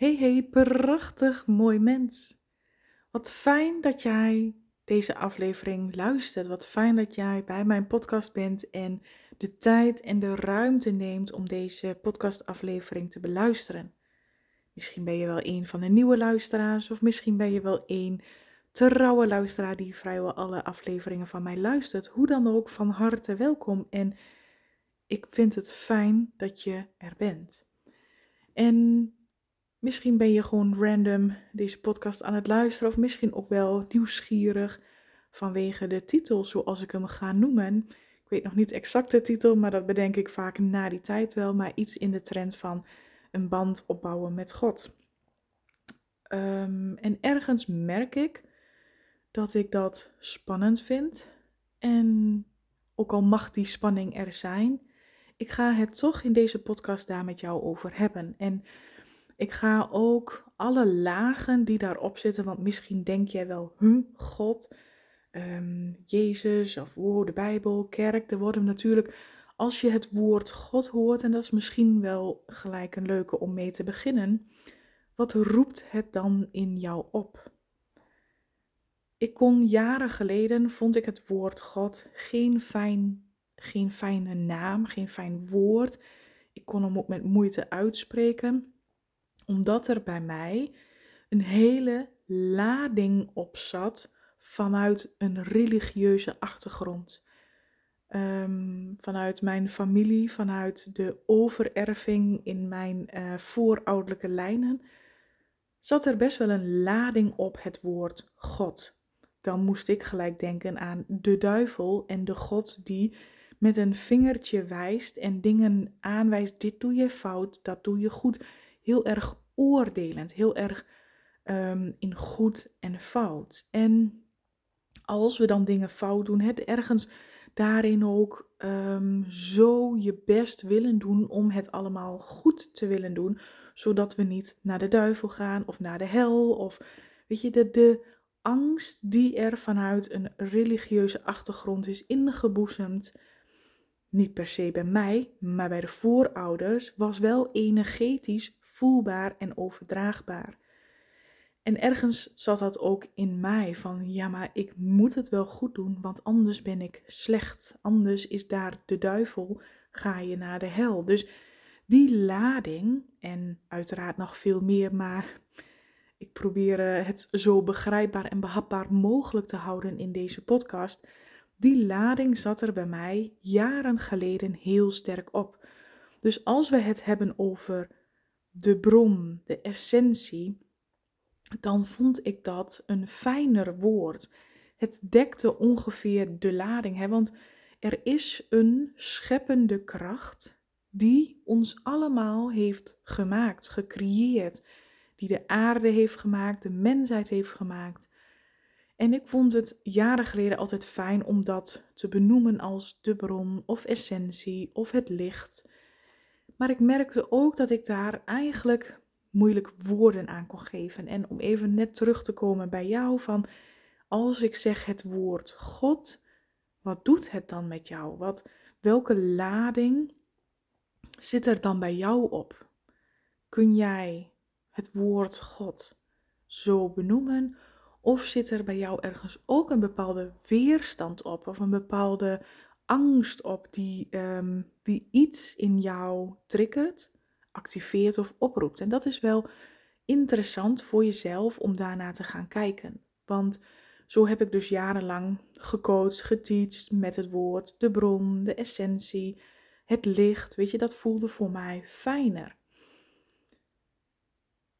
Hey hey, prachtig mooi mens. Wat fijn dat jij deze aflevering luistert. Wat fijn dat jij bij mijn podcast bent en de tijd en de ruimte neemt om deze podcastaflevering te beluisteren. Misschien ben je wel een van de nieuwe luisteraars of misschien ben je wel een trouwe luisteraar die vrijwel alle afleveringen van mij luistert. Hoe dan ook, van harte welkom en ik vind het fijn dat je er bent. En Misschien ben je gewoon random deze podcast aan het luisteren, of misschien ook wel nieuwsgierig vanwege de titel, zoals ik hem ga noemen. Ik weet nog niet exact de titel, maar dat bedenk ik vaak na die tijd wel, maar iets in de trend van een band opbouwen met God. Ehm, en ergens merk ik dat ik dat spannend vind. En ook al mag die spanning er zijn, ik ga het toch in deze podcast daar met jou over hebben. En ik ga ook alle lagen die daarop zitten, want misschien denk jij wel, hm, God, um, Jezus of oh, de Bijbel, kerk. Er worden natuurlijk, als je het woord God hoort, en dat is misschien wel gelijk een leuke om mee te beginnen, wat roept het dan in jou op? Ik kon jaren geleden, vond ik het woord God geen, fijn, geen fijne naam, geen fijn woord. Ik kon hem ook met moeite uitspreken omdat er bij mij een hele lading op zat vanuit een religieuze achtergrond. Ehm, vanuit mijn familie, vanuit de overerving in mijn uh, voorouderlijke lijnen, zat er best wel een lading op het woord God. Dan moest ik gelijk denken aan de duivel en de God die met een vingertje wijst en dingen aanwijst. Dit doe je fout, dat doe je goed. Heel erg oordelend, heel erg um, in goed en fout. En als we dan dingen fout doen, het ergens daarin ook um, zo je best willen doen om het allemaal goed te willen doen, zodat we niet naar de duivel gaan of naar de hel of weet je, de, de angst die er vanuit een religieuze achtergrond is ingeboezemd, niet per se bij mij, maar bij de voorouders, was wel energetisch voelbaar en overdraagbaar. En ergens zat dat ook in mij van ja, maar ik moet het wel goed doen, want anders ben ik slecht. Anders is daar de duivel, ga je naar de hel. Dus die lading, en uiteraard nog veel meer, maar ik probeer eh, het zo begrijpbaar en behapbaar mogelijk te houden in deze podcast. Die lading zat er bij mij jaren geleden heel sterk op. Dus als we het hebben over de bron, de essentie, dan vond ik dat een fijner woord. Het dekte ongeveer de lading, hè? want er is een scheppende kracht die ons allemaal heeft gemaakt, gecreëerd, die de aarde heeft gemaakt, de mensheid heeft gemaakt. En ik vond het jaren geleden altijd fijn om dat te benoemen als de bron of essentie of het licht. Maar ik merkte ook dat ik daar eigenlijk moeilijk woorden aan kon geven. En om even net terug te komen bij jou van als ik zeg het woord God, wat doet het dan met jou? Wat, welke lading zit er dan bij jou op? Kun jij het woord God zo benoemen? Of zit er bij jou ergens ook een bepaalde weerstand op of een bepaalde angst op die, um, die iets in jou triggert, activeert of oproept. En dat is wel interessant voor jezelf om daarna te gaan kijken. Want zo heb ik dus jarenlang gecoacht, geteacht met het woord, de bron, de essentie, het licht. Weet je, dat voelde voor mij fijner.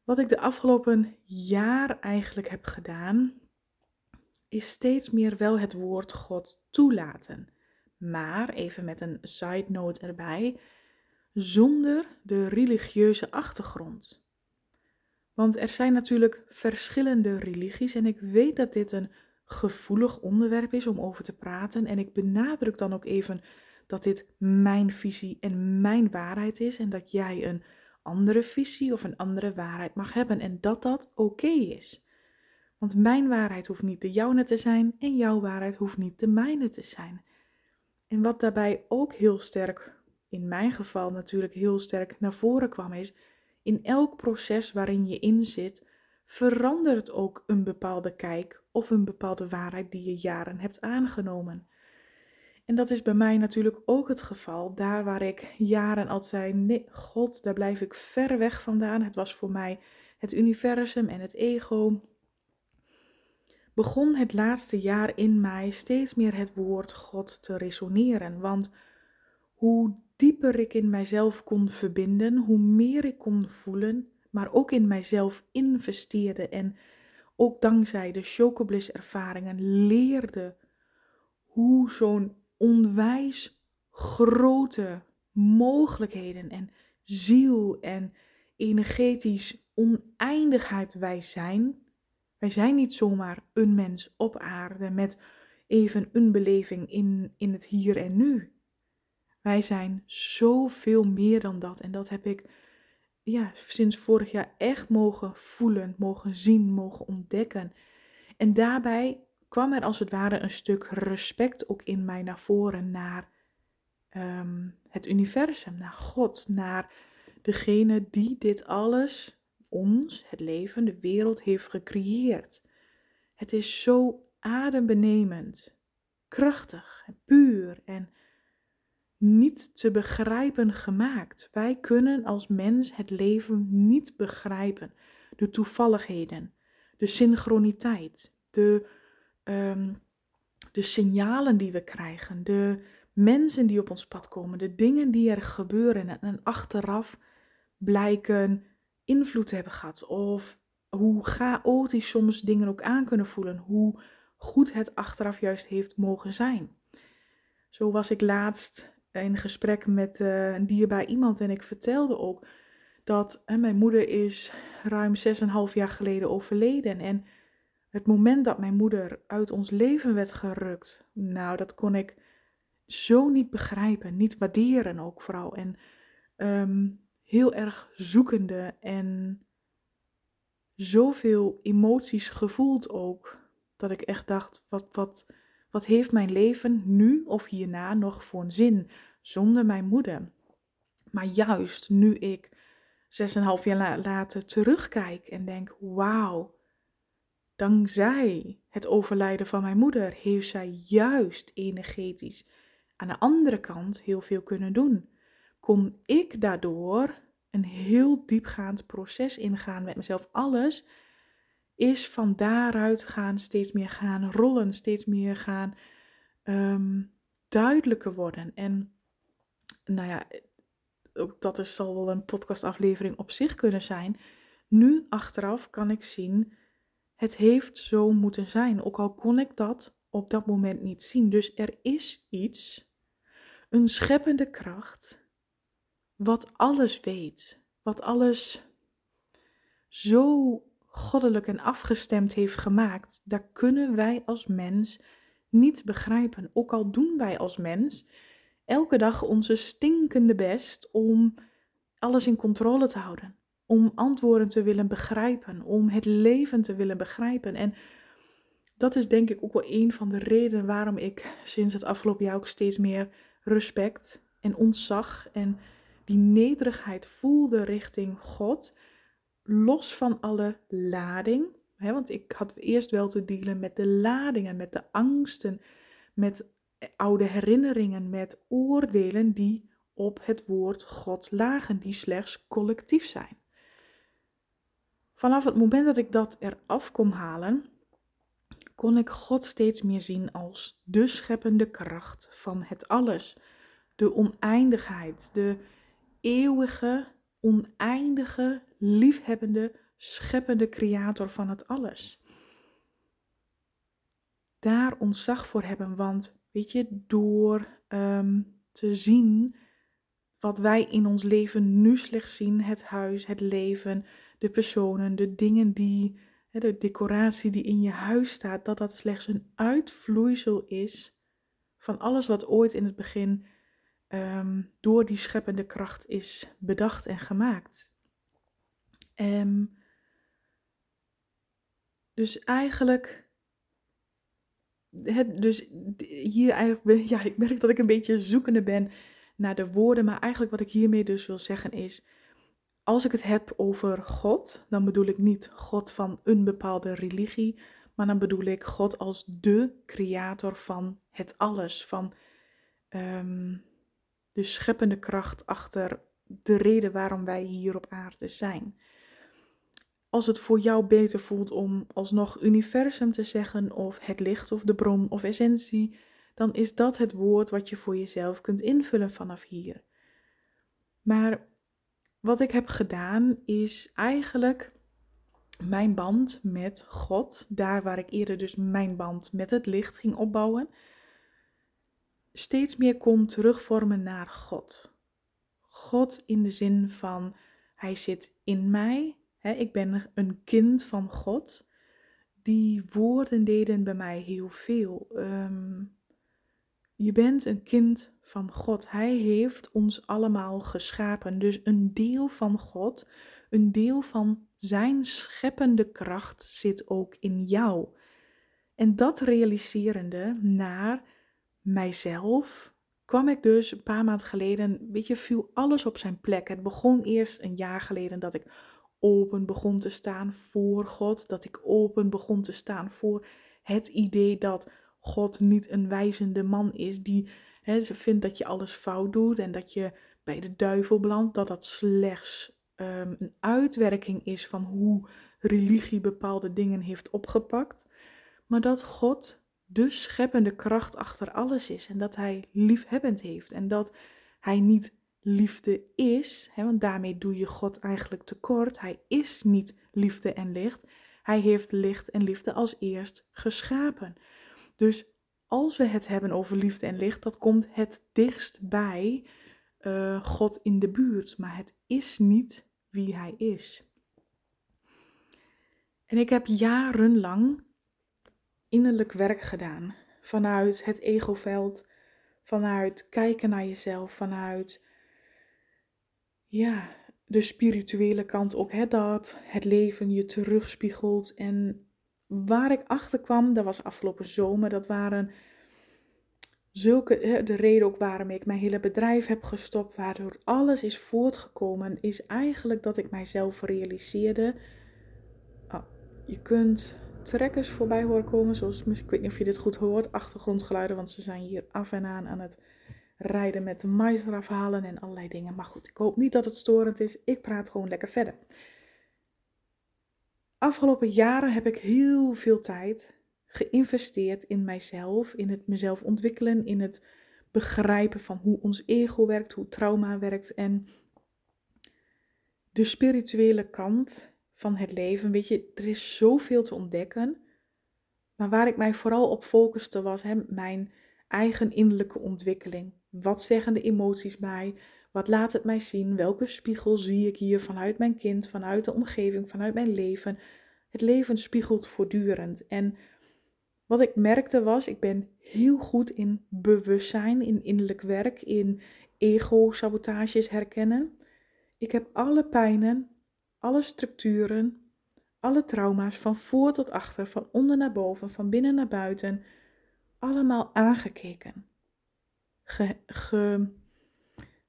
Wat ik de afgelopen jaar eigenlijk heb gedaan, is steeds meer wel het woord God toelaten. Maar, even met een side note erbij, zonder de religieuze achtergrond. Want er zijn natuurlijk verschillende religies en ik weet dat dit een gevoelig onderwerp is om over te praten. En ik benadruk dan ook even dat dit mijn visie en mijn waarheid is en dat jij een andere visie of een andere waarheid mag hebben en dat dat oké is. Want mijn waarheid hoeft niet de jouwe te zijn en jouw waarheid hoeft niet de mijne te zijn. En wat daarbij ook heel sterk, in mijn geval natuurlijk heel sterk naar voren kwam, is: in elk proces waarin je in zit, verandert ook een bepaalde kijk of een bepaalde waarheid die je jaren hebt aangenomen. En dat is bij mij natuurlijk ook het geval. Daar waar ik jaren al zei: nee, God, daar blijf ik ver weg vandaan. Het was voor mij het universum en het ego. Begon het laatste jaar in mij steeds meer het woord God te resoneren. Want hoe dieper ik in mijzelf kon verbinden, hoe meer ik kon voelen, maar ook in mijzelf investeerde en ook dankzij de Chocobliss ervaringen leerde hoe zo'n onwijs grote mogelijkheden en ziel en energetisch oneindigheid wij zijn. Wij zijn niet zomaar een mens op aarde met even een beleving in, in het hier en nu. Wij zijn zoveel meer dan dat. En dat heb ik ja, sinds vorig jaar echt mogen voelen, mogen zien, mogen ontdekken. En daarbij kwam er als het ware een stuk respect ook in mij naar voren naar ehm, het universum, naar God, naar degene die dit alles, ons, het leven, de wereld heeft gecreëerd. Het is zo adembenemend, krachtig en puur en niet te begrijpen gemaakt. Wij kunnen als mens het leven niet begrijpen. De toevalligheden, de synchroniteit, de, um, de signalen die we krijgen, de mensen die op ons pad komen, de dingen die er gebeuren en achteraf blijken invloed hebben gehad. Of hoe chaotisch soms dingen ook aan kunnen voelen. Hoe goed het achteraf juist heeft mogen zijn. Zo was ik laatst in gesprek met uh, een dierbaar iemand en ik vertelde ook dat mijn moeder is ruim 6,5 jaar geleden overleden. En het moment dat mijn moeder uit ons leven werd gerukt, nou, dat kon ik zo niet begrijpen, niet waarderen ook vooral. En ehm, heel erg zoekende en zoveel emoties gevoeld ook, dat ik echt dacht, wat, wat, wat heeft mijn leven nu of hierna nog voor een zin zonder mijn moeder? Maar juist nu ik 6,5 jaar later terugkijk en denk: wauw, dankzij het overlijden van mijn moeder heeft zij juist energetisch aan de andere kant heel veel kunnen doen. Kon ik daardoor een heel diepgaand proces ingaan met mezelf. Alles is van daaruit gaan, steeds meer gaan rollen, steeds meer gaan um, duidelijker worden. En nou ja, ook dat is, zal wel een podcastaflevering op zich kunnen zijn. Nu achteraf kan ik zien, het heeft zo moeten zijn. Ook al kon ik dat op dat moment niet zien. Dus er is iets, een scheppende kracht, wat alles weet, wat alles zo goddelijk en afgestemd heeft gemaakt, daar kunnen wij als mens niet begrijpen. Ook al doen wij als mens elke dag onze stinkende best om alles in controle te houden. Om antwoorden te willen begrijpen, om het leven te willen begrijpen. En dat is denk ik ook wel een van de redenen waarom ik sinds het afgelopen jaar ook steeds meer respect en ontzag en die nederigheid voelde richting God, los van alle lading. Want ik had eerst wel te dealen met de ladingen, met de angsten, met oude herinneringen, met oordelen die op het woord God lagen, die slechts collectief zijn. Vanaf het moment dat ik dat eraf kon halen, kon ik God steeds meer zien als de scheppende kracht van het alles, de oneindigheid, de eeuwige, oneindige, liefhebbende, scheppende creator van het alles. Daar ontzag voor hebben, want weet je, door ehm, te zien wat wij in ons leven nu slechts zien, het huis, het leven, de personen, de dingen die, de decoratie die in je huis staat, dat dat slechts een uitvloeisel is van alles wat ooit in het begin um, door die scheppende kracht is bedacht en gemaakt. Um, dus eigenlijk, het, dus hier eigenlijk, ja, ik merk dat ik een beetje zoekende ben naar de woorden, maar eigenlijk wat ik hiermee dus wil zeggen is, als ik het heb over God, dan bedoel ik niet God van een bepaalde religie, maar dan bedoel ik God als de creator van het alles, van ehm, de scheppende kracht achter de reden waarom wij hier op aarde zijn. Als het voor jou beter voelt om alsnog universum te zeggen, of het licht, of de bron, of essentie, dan is dat het woord wat je voor jezelf kunt invullen vanaf hier. Maar wat ik heb gedaan is eigenlijk mijn band met God, daar waar ik eerder dus mijn band met het licht ging opbouwen, steeds meer kon terugvormen naar God. God in de zin van Hij zit in mij. Hè, ik ben een kind van God. Die woorden deden bij mij heel veel. Ehm, je bent een kind van God. Hij heeft ons allemaal geschapen. Dus een deel van God, een deel van zijn scheppende kracht zit ook in jou. En dat realiserende naar mijzelf kwam ik dus een paar maanden geleden, weet je, viel alles op zijn plek. Het begon eerst een jaar geleden dat ik open begon te staan voor God, dat ik open begon te staan voor het idee dat God niet een wijzende man is die vindt dat je alles fout doet en dat je bij de duivel belandt, dat dat slechts um, een uitwerking is van hoe religie bepaalde dingen heeft opgepakt, maar dat God de scheppende kracht achter alles is en dat Hij liefhebbend heeft en dat Hij niet liefde is, hè, want daarmee doe je God eigenlijk tekort. Hij is niet liefde en licht. Hij heeft licht en liefde als eerst geschapen. Dus als we het hebben over liefde en licht, dat komt het dichtst bij uh, God in de buurt, maar het is niet wie Hij is. En ik heb jarenlang innerlijk werk gedaan vanuit het egoveld, vanuit kijken naar jezelf, vanuit ja, de spirituele kant ook, hè, dat het leven je terugspiegelt en waar ik achter kwam, dat was afgelopen zomer, dat waren zulke, de reden ook waarom ik mijn hele bedrijf heb gestopt, waardoor alles is voortgekomen, is eigenlijk dat ik mijzelf realiseerde. Oh, je kunt trekkers voorbij horen komen, zoals, ik weet niet of je dit goed hoort, achtergrondgeluiden, want ze zijn hier af en aan aan het rijden met de mais eraf halen en allerlei dingen. Maar goed, ik hoop niet dat het storend is. Ik praat gewoon lekker verder afgelopen jaren heb ik heel veel tijd geïnvesteerd in mijzelf, in het mezelf ontwikkelen, in het begrijpen van hoe ons ego werkt, hoe trauma werkt en de spirituele kant van het leven. Weet je, er is zoveel te ontdekken. Maar waar ik mij vooral op focuste was hè, mijn eigen innerlijke ontwikkeling. Wat zeggen de emoties mij? Wat laat het mij zien? Welke spiegel zie ik hier vanuit mijn kind, vanuit de omgeving, vanuit mijn leven? Het leven spiegelt voortdurend. En wat ik merkte was, ik ben heel goed in bewustzijn, in innerlijk werk, in ego-sabotages herkennen. Ik heb alle pijnen, alle structuren, alle trauma's van voor tot achter, van onder naar boven, van binnen naar buiten, allemaal aangekeken. Ge,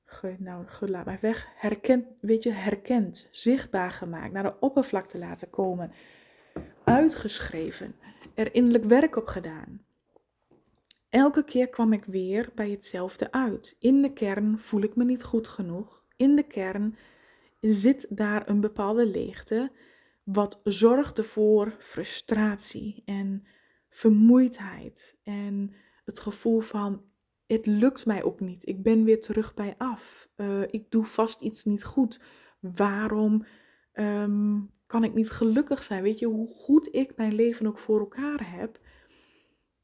ge, nou, laat maar weg, herkend, weet je, herkend, zichtbaar gemaakt, naar de oppervlakte laten komen, uitgeschreven, er innerlijk werk op gedaan. Elke keer kwam ik weer bij hetzelfde uit. In de kern voel ik me niet goed genoeg. In de kern zit daar een bepaalde leegte, wat zorgde voor frustratie en vermoeidheid en het gevoel van het lukt mij ook niet. Ik ben weer terug bij af. Uh, ik doe vast iets niet goed. Waarom ehm, kan ik niet gelukkig zijn? Weet je, hoe goed ik mijn leven ook voor elkaar heb.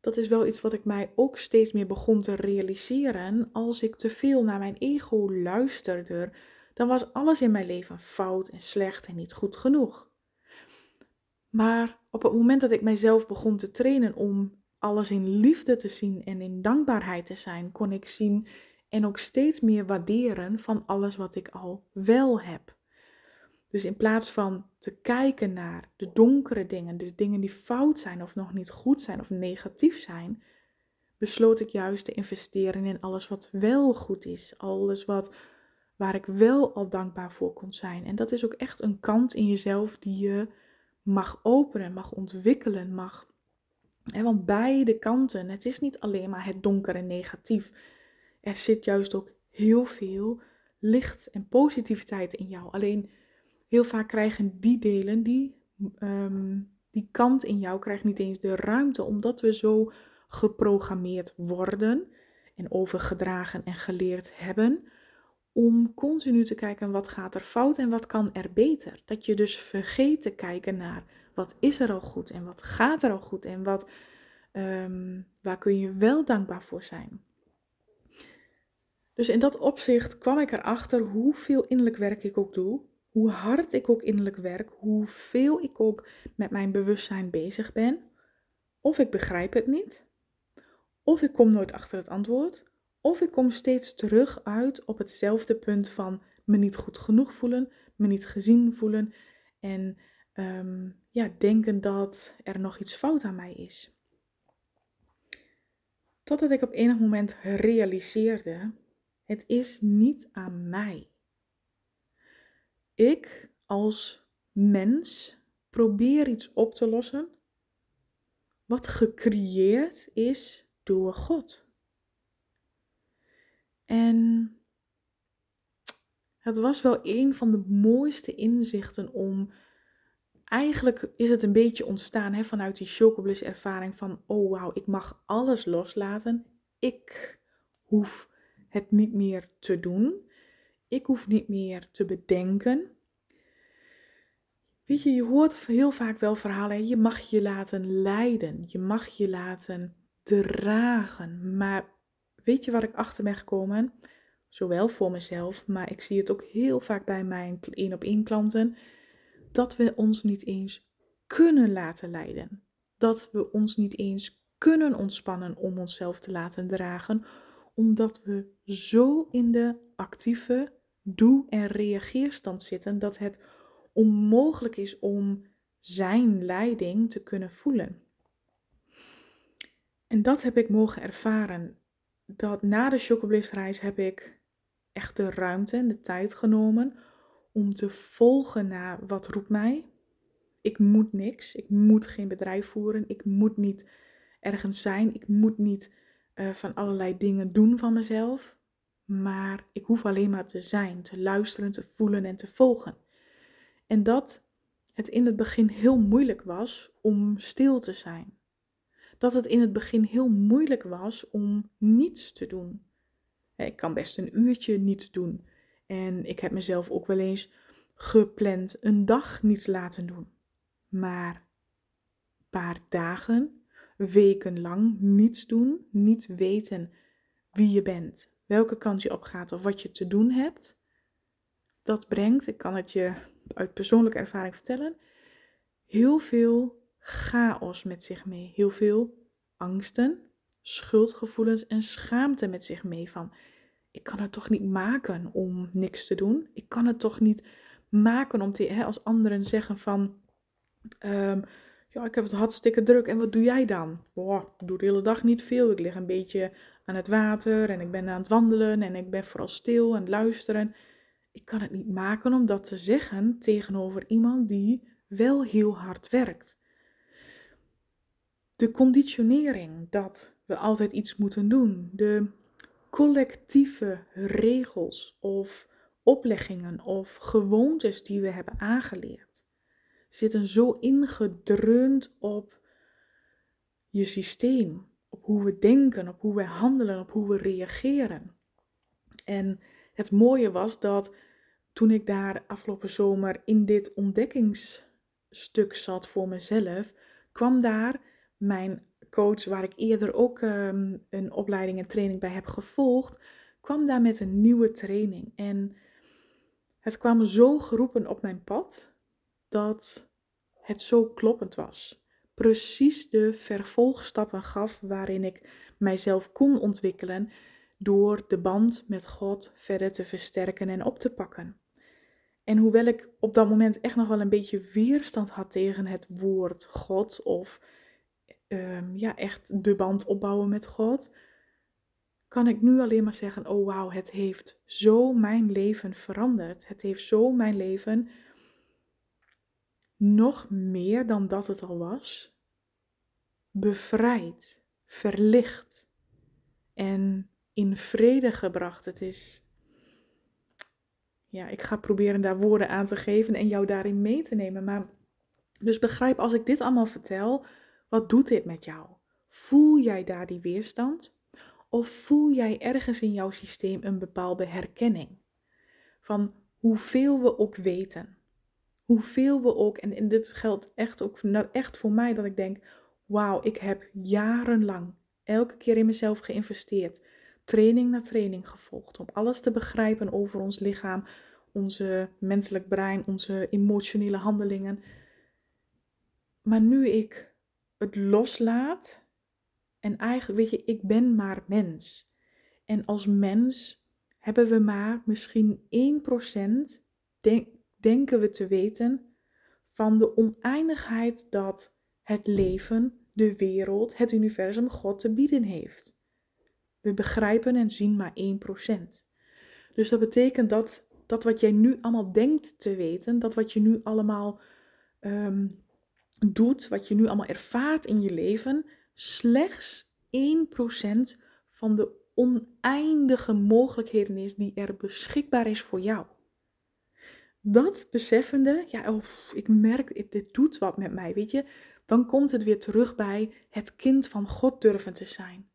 Dat is wel iets wat ik mij ook steeds meer begon te realiseren. Als ik te veel naar mijn ego luisterde, dan was alles in mijn leven fout en slecht en niet goed genoeg. Maar op het moment dat ik mijzelf begon te trainen om alles in liefde te zien en in dankbaarheid te zijn, kon ik zien en ook steeds meer waarderen van alles wat ik al wel heb. Dus in plaats van te kijken naar de donkere dingen, de dingen die fout zijn of nog niet goed zijn of negatief zijn, besloot ik juist te investeren in alles wat wel goed is, alles wat waar ik wel al dankbaar voor kon zijn. En dat is ook echt een kant in jezelf die je mag openen, mag ontwikkelen, mag. want beide kanten, het is niet alleen maar het donker en negatief. Er zit juist ook heel veel licht en positiviteit in jou. Alleen heel vaak krijgen die delen, die, ehm, die kant in jou, krijgt niet eens de ruimte, omdat we zo geprogrammeerd worden en overgedragen en geleerd hebben om continu te kijken wat gaat er fout en wat kan er beter. Dat je dus vergeet te kijken naar wat is er al goed en wat gaat er al goed en wat, um, waar kun je wel dankbaar voor zijn. Dus in dat opzicht kwam ik erachter hoeveel innerlijk werk ik ook doe, hoe hard ik ook innerlijk werk, hoeveel ik ook met mijn bewustzijn bezig ben. Of ik begrijp het niet, of ik kom nooit achter het antwoord, of ik kom steeds terug uit op hetzelfde punt van me niet goed genoeg voelen, me niet gezien voelen en um, ja, denken dat er nog iets fout aan mij is. Totdat ik op enig moment realiseerde, het is niet aan mij. Ik als mens probeer iets op te lossen wat gecreëerd is door God. En het was wel een van de mooiste inzichten om. Eigenlijk is het een beetje ontstaan hè, vanuit die chocobliss ervaring van, oh wauw, ik mag alles loslaten. Ik hoef het niet meer te doen. Ik hoef niet meer te bedenken. Weet je, je hoort heel vaak wel verhalen. Je mag je laten leiden. Je mag je laten dragen. Maar weet je waar ik achter ben gekomen? Zowel voor mezelf, maar ik zie het ook heel vaak bij mijn één op één klanten. Dat we ons niet eens kunnen laten leiden. Dat we ons niet eens kunnen ontspannen om onszelf te laten dragen. Omdat we zo in de actieve doe- en reageerstand zitten dat het onmogelijk is om zijn leiding te kunnen voelen. En dat heb ik mogen ervaren. Dat na de chocoblisreis heb ik echt de ruimte en de tijd genomen om te volgen naar wat roept mij. Ik moet niks. Ik moet geen bedrijf voeren. Ik moet niet ergens zijn. Ik moet niet uh, van allerlei dingen doen van mezelf. Maar ik hoef alleen maar te zijn, te luisteren, te voelen en te volgen. En dat het in het begin heel moeilijk was om stil te zijn dat het in het begin heel moeilijk was om niets te doen. Ik kan best een uurtje niets doen. En ik heb mezelf ook wel eens gepland een dag niets laten doen. Maar een paar dagen, weken lang niets doen, niet weten wie je bent, welke kant je op gaat of wat je te doen hebt, dat brengt, ik kan het je uit persoonlijke ervaring vertellen, heel veel chaos met zich mee. Heel veel angsten, schuldgevoelens en schaamte met zich mee. Van ik kan het toch niet maken om niks te doen. Ik kan het toch niet maken om te, hè, als anderen zeggen van. Ehm, ja, ik heb het hartstikke druk. En wat doe jij dan? Ik doe de hele dag niet veel. Ik lig een beetje aan het water en ik ben aan het wandelen en ik ben vooral stil en luisteren. Ik kan het niet maken om dat te zeggen tegenover iemand die wel heel hard werkt de conditionering dat we altijd iets moeten doen, de collectieve regels of opleggingen of gewoontes die we hebben aangeleerd, zitten zo ingedreund op je systeem, op hoe we denken, op hoe we handelen, op hoe we reageren. En het mooie was dat toen ik daar afgelopen zomer in dit ontdekkingsstuk zat voor mezelf, kwam daar mijn coach, waar ik eerder ook ehm, een opleiding en training bij heb gevolgd, kwam daar met een nieuwe training. En het kwam zo geroepen op mijn pad dat het zo kloppend was. Precies de vervolgstappen gaf waarin ik mijzelf kon ontwikkelen door de band met God verder te versterken en op te pakken. En hoewel ik op dat moment echt nog wel een beetje weerstand had tegen het woord God of Ehm, ja, echt de band opbouwen met God, kan ik nu alleen maar zeggen: Oh wauw, het heeft zo mijn leven veranderd. Het heeft zo mijn leven nog meer dan dat het al was, bevrijd, verlicht en in vrede gebracht. Het is. Ja, ik ga proberen daar woorden aan te geven en jou daarin mee te nemen. Maar dus begrijp als ik dit allemaal vertel, wat doet dit met jou? Voel jij daar die weerstand? Of voel jij ergens in jouw systeem een bepaalde herkenning? Van hoeveel we ook weten. Hoeveel we ook, en, dit geldt echt ook nou echt voor mij, dat ik denk, wauw, ik heb jarenlang elke keer in mezelf geïnvesteerd. Training na training gevolgd om alles te begrijpen over ons lichaam, onze menselijk brein, onze emotionele handelingen. Maar nu ik het loslaat en eigenlijk, weet je, ik ben maar mens. En als mens hebben we maar misschien 1% denk, denken we te weten van de oneindigheid dat het leven, de wereld, het universum, God te bieden heeft. We begrijpen en zien maar 1%. Dus dat betekent dat dat wat jij nu allemaal denkt te weten, dat wat je nu allemaal ehm, doet, wat je nu allemaal ervaart in je leven, slechts 1% van de oneindige mogelijkheden is die er beschikbaar is voor jou. Dat beseffende, ja, oh, ik merk, dit doet wat met mij, weet je. Dan komt het weer terug bij het kind van God durven te zijn.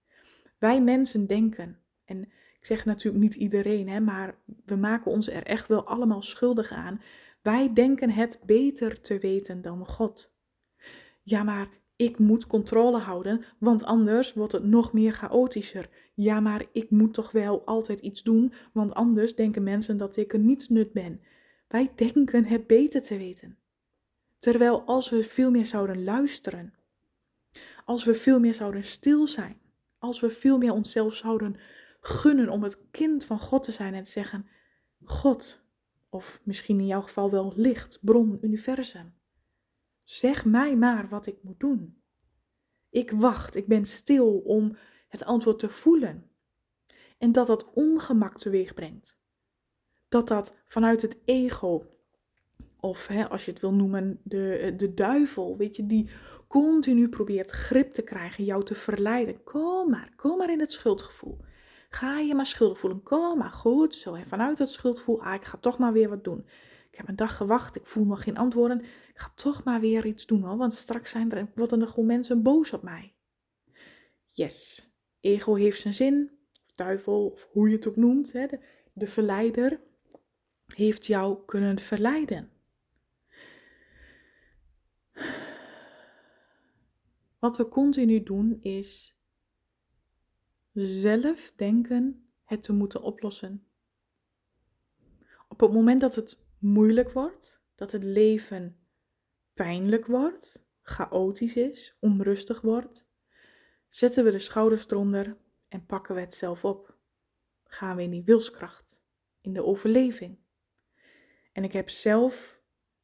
Wij mensen denken, en ik zeg natuurlijk niet iedereen, hè, maar we maken ons er echt wel allemaal schuldig aan. Wij denken het beter te weten dan God. Ja, maar ik moet controle houden, want anders wordt het nog meer chaotischer. Ja, maar ik moet toch wel altijd iets doen, want anders denken mensen dat ik een nietsnut ben. Wij denken het beter te weten. Terwijl als we veel meer zouden luisteren, als we veel meer zouden stil zijn, als we veel meer onszelf zouden gunnen om het kind van God te zijn en te zeggen: God, of misschien in jouw geval wel licht, bron, universum. Zeg mij maar wat ik moet doen. Ik wacht, ik ben stil om het antwoord te voelen. En dat dat ongemak teweeg brengt. Dat dat vanuit het ego, of hè, als je het wil noemen, de, de duivel, weet je, die continu probeert grip te krijgen, jou te verleiden. Kom maar, kom maar in het schuldgevoel. Ga je maar schuldig voelen. Kom maar goed zo. En vanuit het schuldgevoel, ah, ik ga toch maar weer wat doen. Ik heb een dag gewacht, ik voel nog geen antwoorden. Ik ga toch maar weer iets doen hoor, want straks zijn er, worden er gewoon mensen boos op mij. Yes, ego heeft zijn zin, of duivel, of hoe je het ook noemt. Hè, de, de verleider heeft jou kunnen verleiden. Wat we continu doen is zelf denken het te moeten oplossen. Op het moment dat het moeilijk wordt, dat het leven pijnlijk wordt, chaotisch is, onrustig wordt, zetten we de schouders eronder en pakken we het zelf op. Gaan we in die wilskracht, in de overleving. En ik heb zelf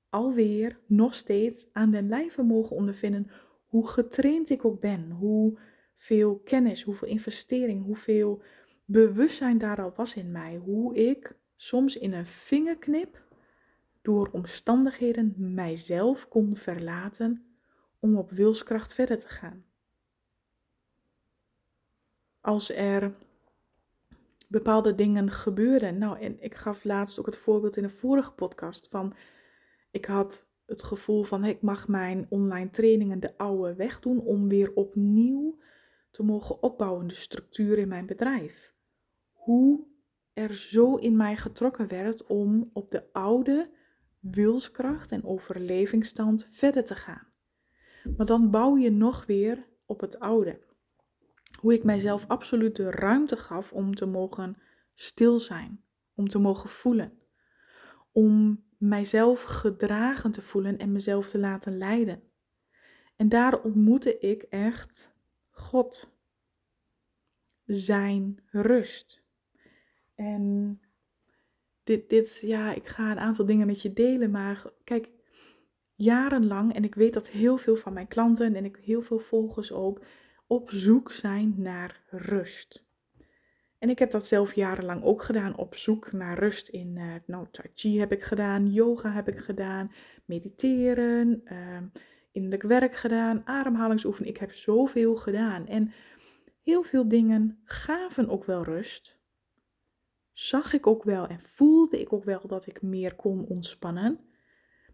alweer nog steeds aan den lijve mogen ondervinden hoe getraind ik ook ben, hoeveel kennis, hoeveel investering, hoeveel bewustzijn daar al was in mij, hoe ik soms in een vingerknip door omstandigheden mijzelf kon verlaten om op wilskracht verder te gaan. Als er bepaalde dingen gebeurden. Nou, en ik gaf laatst ook het voorbeeld in een vorige podcast van ik had het gevoel van ik mag mijn online trainingen de oude weg doen om weer opnieuw te mogen opbouwen, de structuur in mijn bedrijf. Hoe er zo in mij getrokken werd om op de oude wilskracht en overlevingsstand verder te gaan. Maar dan bouw je nog weer op het oude. Hoe ik mijzelf absoluut de ruimte gaf om te mogen stil zijn, om te mogen voelen, om mijzelf gedragen te voelen en mezelf te laten leiden. En daar ontmoette ik echt God, zijn rust. En dit, dit, ja, ik ga een aantal dingen met je delen, maar kijk, jarenlang, en ik weet dat heel veel van mijn klanten en ik heel veel volgers ook op zoek zijn naar rust. En ik heb dat zelf jarenlang ook gedaan op zoek naar rust in, uh, nou, Tai Chi heb ik gedaan, yoga heb ik gedaan, mediteren, uh, innerlijk werk gedaan, ademhalingsoefening. Ik heb zoveel gedaan. En heel veel dingen gaven ook wel rust. Zag ik ook wel en voelde ik ook wel dat ik meer kon ontspannen.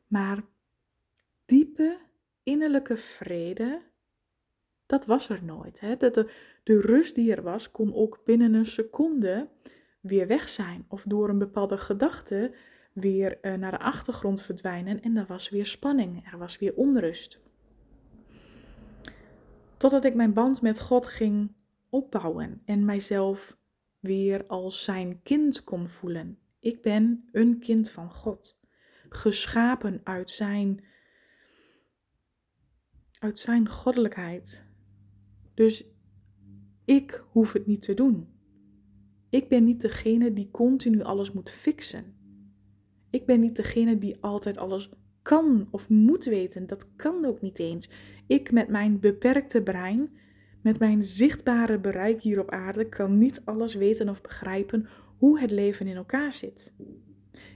Maar diepe innerlijke vrede, dat was er nooit. Hè? De, de, de rust die er was, kon ook binnen een seconde weer weg zijn. Of door een bepaalde gedachte weer uh, naar de achtergrond verdwijnen. En er was weer spanning, er was weer onrust. Totdat ik mijn band met God ging opbouwen en mijzelf weer als zijn kind kon voelen. Ik ben een kind van God, geschapen uit zijn, uit zijn goddelijkheid. Dus ik hoef het niet te doen. Ik ben niet degene die continu alles moet fixen. Ik ben niet degene die altijd alles kan of moet weten. Dat kan ook niet eens. Ik met mijn beperkte brein, met mijn zichtbare bereik hier op aarde, kan niet alles weten of begrijpen hoe het leven in elkaar zit.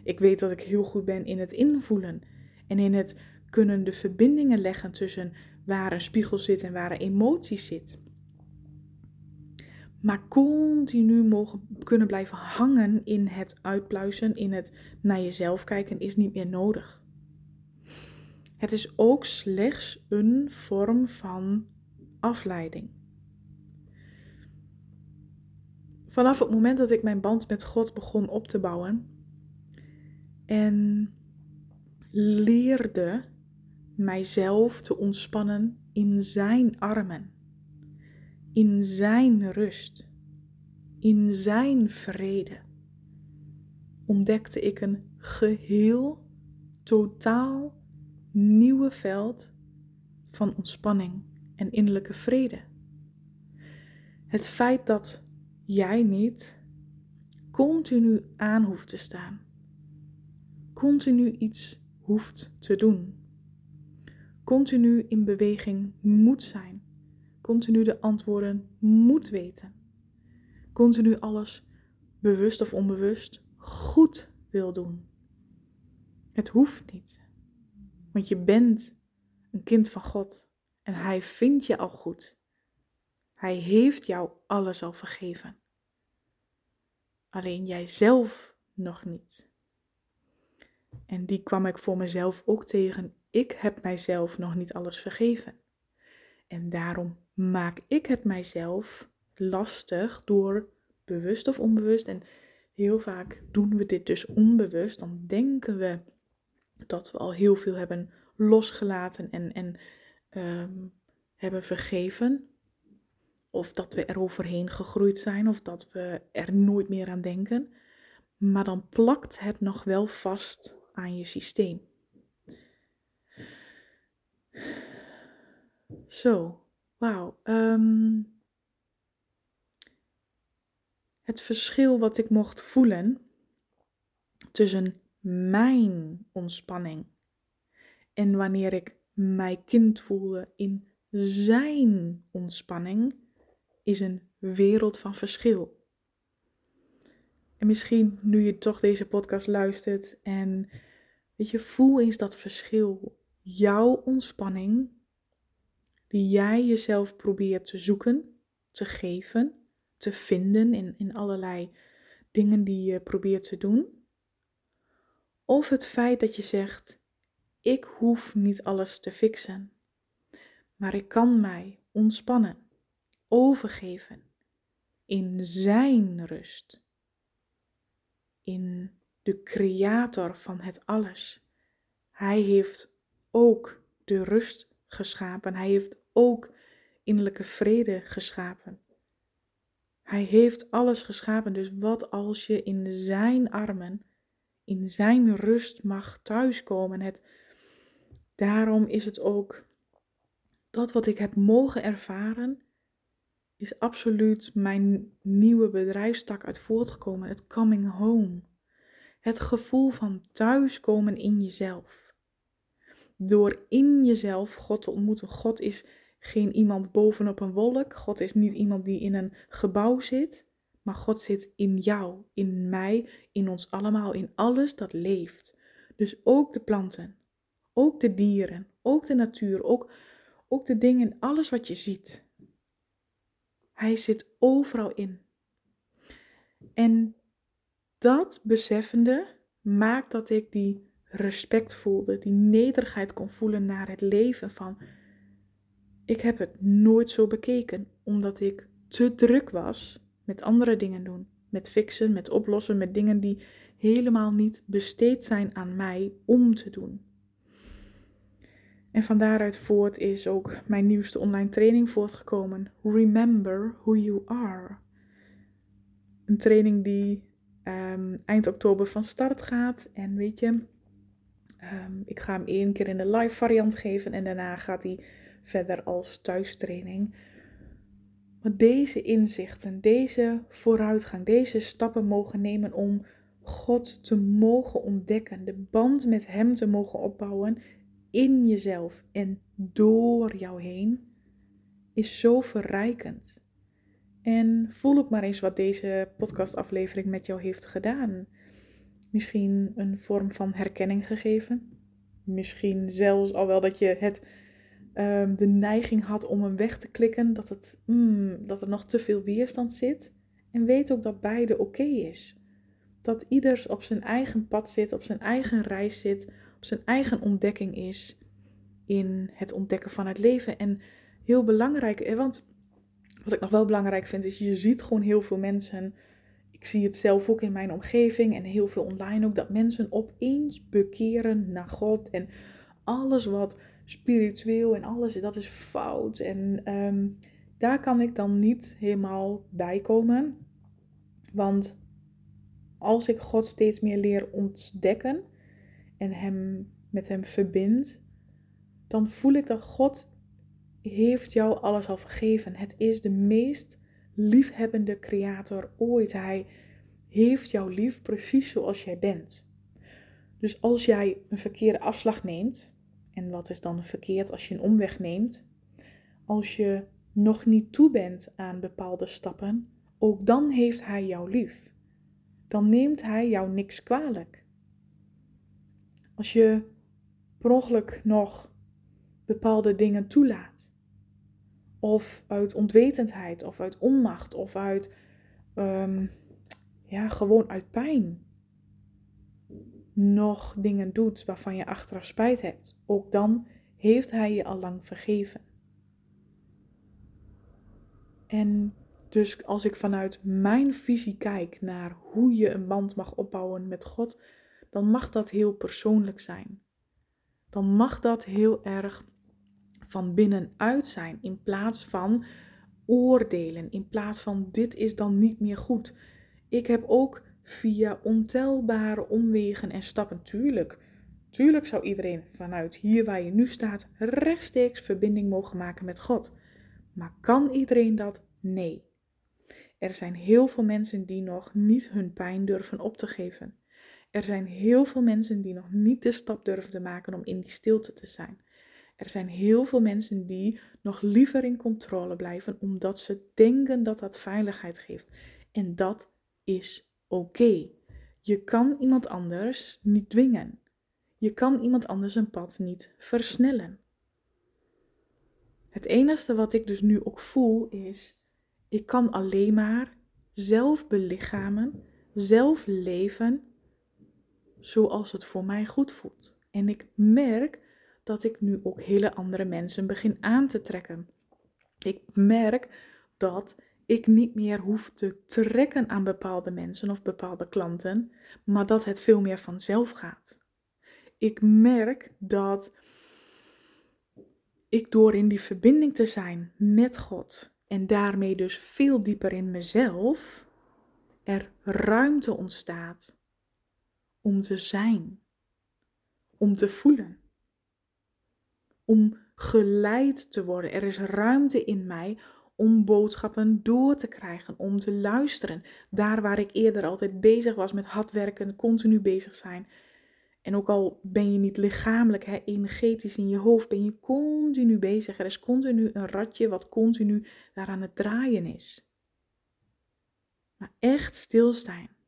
Ik weet dat ik heel goed ben in het invoelen en in het kunnen de verbindingen leggen tussen waar een spiegel zit en waar een emotie zit. Maar continu mogen kunnen blijven hangen in het uitpluizen, in het naar jezelf kijken, is niet meer nodig. Het is ook slechts een vorm van afleiding. Vanaf het moment dat ik mijn band met God begon op te bouwen en leerde mijzelf te ontspannen in Zijn armen in Zijn rust, in Zijn vrede, ontdekte ik een geheel, totaal nieuwe veld van ontspanning en innerlijke vrede. Het feit dat jij niet continu aan hoeft te staan, continu iets hoeft te doen, continu in beweging moet zijn continu de antwoorden moet weten. Continu alles bewust of onbewust goed wil doen. Het hoeft niet. Want je bent een kind van God en Hij vindt je al goed. Hij heeft jou alles al vergeven. Alleen jijzelf nog niet. En die kwam ik voor mezelf ook tegen. Ik heb mijzelf nog niet alles vergeven. En daarom maak ik het mijzelf lastig door bewust of onbewust. En heel vaak doen we dit dus onbewust. Dan denken we dat we al heel veel hebben losgelaten en, en ehm, hebben vergeven. Of dat we er overheen gegroeid zijn, of dat we er nooit meer aan denken. Maar dan plakt het nog wel vast aan je systeem. Zo, wauw. Ehm, het verschil wat ik mocht voelen tussen mijn ontspanning en wanneer ik mijn kind voelde in zijn ontspanning, is een wereld van verschil. En misschien nu je toch deze podcast luistert en weet je, voel eens dat verschil. Jouw ontspanning die jij jezelf probeert te zoeken, te geven, te vinden in, in allerlei dingen die je probeert te doen. Of het feit dat je zegt, ik hoef niet alles te fixen, maar ik kan mij ontspannen, overgeven in Zijn rust, in de Creator van het alles. Hij heeft ook de rust geschapen. Hij heeft ook innerlijke vrede geschapen. Hij heeft alles geschapen. Dus wat als je in zijn armen, in zijn rust mag thuiskomen? Het, daarom is het ook dat wat ik heb mogen ervaren, is absoluut mijn nieuwe bedrijfstak uit voortgekomen. Het coming home. Het gevoel van thuiskomen in jezelf. Door in jezelf God te ontmoeten. God is geen iemand bovenop een wolk. God is niet iemand die in een gebouw zit, maar God zit in jou, in mij, in ons allemaal, in alles dat leeft. Dus ook de planten, ook de dieren, ook de natuur, ook, ook de dingen, alles wat je ziet. Hij zit overal in. En dat beseffende maakt dat ik die respect voelde, die nederigheid kon voelen naar het leven van. Ik heb het nooit zo bekeken, omdat ik te druk was met andere dingen doen. Met fixen, met oplossen, met dingen die helemaal niet besteed zijn aan mij om te doen. En van daaruit voort is ook mijn nieuwste online training voortgekomen. Remember who you are. Een training die um, eind oktober van start gaat. En weet je, um, ik ga hem één keer in de live variant geven en daarna gaat hij verder als thuistraining. Maar deze inzichten, deze vooruitgang, deze stappen mogen nemen om God te mogen ontdekken, de band met Hem te mogen opbouwen in jezelf en door jou heen, is zo verrijkend. En voel ook maar eens wat deze podcastaflevering met jou heeft gedaan. Misschien een vorm van herkenning gegeven. Misschien zelfs al wel dat je het, um, de neiging had om hem weg te klikken. Dat, het, mm, dat er nog te veel weerstand zit. En weet ook dat beide oké is. Dat ieders op zijn eigen pad zit, op zijn eigen reis zit, zijn eigen ontdekking is in het ontdekken van het leven. En heel belangrijk, want wat ik nog wel belangrijk vind, is je ziet gewoon heel veel mensen. Ik zie het zelf ook in mijn omgeving en heel veel online ook, dat mensen opeens bekeren naar God. En alles wat spiritueel en alles, dat is fout. En ehm, daar kan ik dan niet helemaal bij komen. Want als ik God steeds meer leer ontdekken en hem, met hem verbind, dan voel ik dat God heeft jou alles al vergeven. Het is de meest liefhebbende creator ooit. Hij heeft jou lief precies zoals jij bent. Dus als jij een verkeerde afslag neemt, en wat is dan verkeerd als je een omweg neemt? Als je nog niet toe bent aan bepaalde stappen, ook dan heeft hij jou lief. Dan neemt hij jou niks kwalijk. Als je per ongeluk nog bepaalde dingen toelaat, of uit onwetendheid, of uit onmacht, of uit, ehm, ja, gewoon uit pijn nog dingen doet waarvan je achteraf spijt hebt, ook dan heeft hij je al lang vergeven. En dus als ik vanuit mijn visie kijk naar hoe je een band mag opbouwen met God, dan mag dat heel persoonlijk zijn. Dan mag dat heel erg van binnenuit zijn in plaats van oordelen, in plaats van dit is dan niet meer goed. Ik heb ook via ontelbare omwegen en stappen, tuurlijk, tuurlijk zou iedereen vanuit hier waar je nu staat rechtstreeks verbinding mogen maken met God. Maar kan iedereen dat? Nee. Er zijn heel veel mensen die nog niet hun pijn durven op te geven. Er zijn heel veel mensen die nog niet de stap durven te maken om in die stilte te zijn. Er zijn heel veel mensen die nog liever in controle blijven omdat ze denken dat dat veiligheid geeft. En dat is oké. Je kan iemand anders niet dwingen. Je kan iemand anders een pad niet versnellen. Het enige wat ik dus nu ook voel is, ik kan alleen maar zelf belichamen, zelf leven zoals het voor mij goed voelt. En ik merk dat ik nu ook hele andere mensen begin aan te trekken. Ik merk dat ik niet meer hoef te trekken aan bepaalde mensen of bepaalde klanten, maar dat het veel meer vanzelf gaat. Ik merk dat ik door in die verbinding te zijn met God en daarmee dus veel dieper in mezelf, er ruimte ontstaat om te zijn, om te voelen om geleid te worden. Er is ruimte in mij om boodschappen door te krijgen, om te luisteren. Daar waar ik eerder altijd bezig was met hard werken, continu bezig zijn. En ook al ben je niet lichamelijk, hè, energetisch in je hoofd, ben je continu bezig. Er is continu een ratje wat continu daar aan het draaien is. maar echt stilstaan.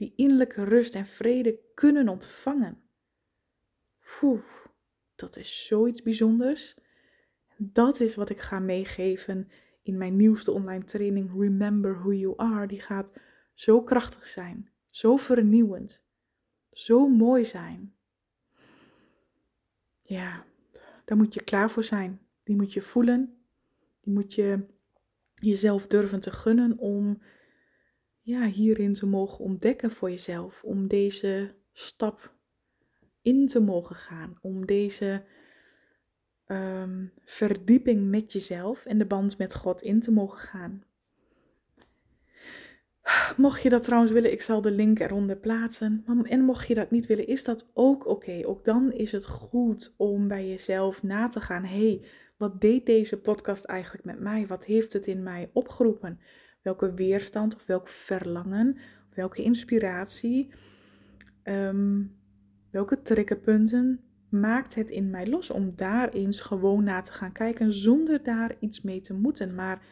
Die innerlijke rust en vrede kunnen ontvangen. Oeh, dat is zoiets bijzonders. Dat is wat ik ga meegeven in mijn nieuwste online training Remember Who You Are. Die gaat zo krachtig zijn, zo vernieuwend, zo mooi zijn. Ja, daar moet je klaar voor zijn. Die moet je voelen. Die moet je jezelf durven te gunnen om ja, hierin te mogen ontdekken voor jezelf. Om deze stap in te mogen gaan. Om deze Ehm, verdieping met jezelf en de band met God in te mogen gaan. Mocht je dat trouwens willen, ik zal de link eronder plaatsen. En mocht je dat niet willen, is dat ook oké. Ook dan is het goed om bij jezelf na te gaan. hey, wat deed deze podcast eigenlijk met mij? Wat heeft het in mij opgeroepen? Welke weerstand of welk verlangen, welke inspiratie, um, welke triggerpunten maakt het in mij los om daar eens gewoon naar te gaan kijken zonder daar iets mee te moeten, maar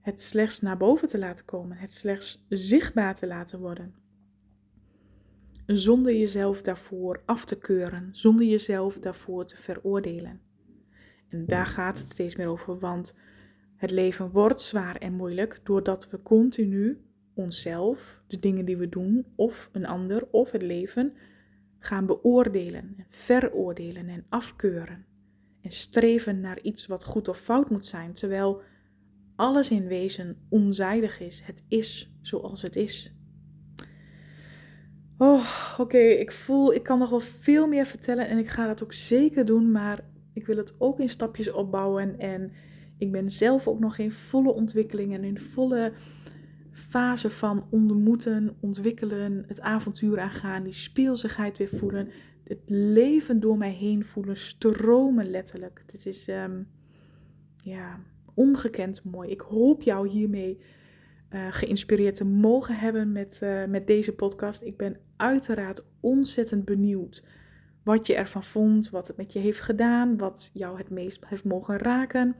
het slechts naar boven te laten komen, het slechts zichtbaar te laten worden. Zonder jezelf daarvoor af te keuren, zonder jezelf daarvoor te veroordelen. En daar gaat het steeds meer over, want het leven wordt zwaar en moeilijk doordat we continu onszelf, de dingen die we doen, of een ander, of het leven gaan beoordelen, veroordelen en afkeuren. En streven naar iets wat goed of fout moet zijn, terwijl alles in wezen onzijdig is. Het is zoals het is. Oh, oké, ik voel, ik kan nog wel veel meer vertellen en ik ga dat ook zeker doen, maar ik wil het ook in stapjes opbouwen en ik ben zelf ook nog in volle ontwikkeling en in volle fase van ontmoeten, ontwikkelen, het avontuur aangaan, die speelsigheid weer voelen, het leven door mij heen voelen, stromen letterlijk. Dit is ehm, ja, ongekend mooi. Ik hoop jou hiermee uh, geïnspireerd te mogen hebben met, uh, met deze podcast. Ik ben uiteraard ontzettend benieuwd wat je ervan vond, wat het met je heeft gedaan, wat jou het meest heeft mogen raken.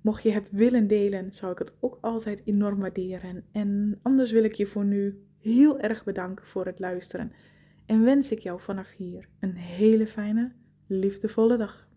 Mocht je het willen delen, zou ik het ook altijd enorm waarderen. En anders wil ik je voor nu heel erg bedanken voor het luisteren. En wens ik jou vanaf hier een hele fijne, liefdevolle dag.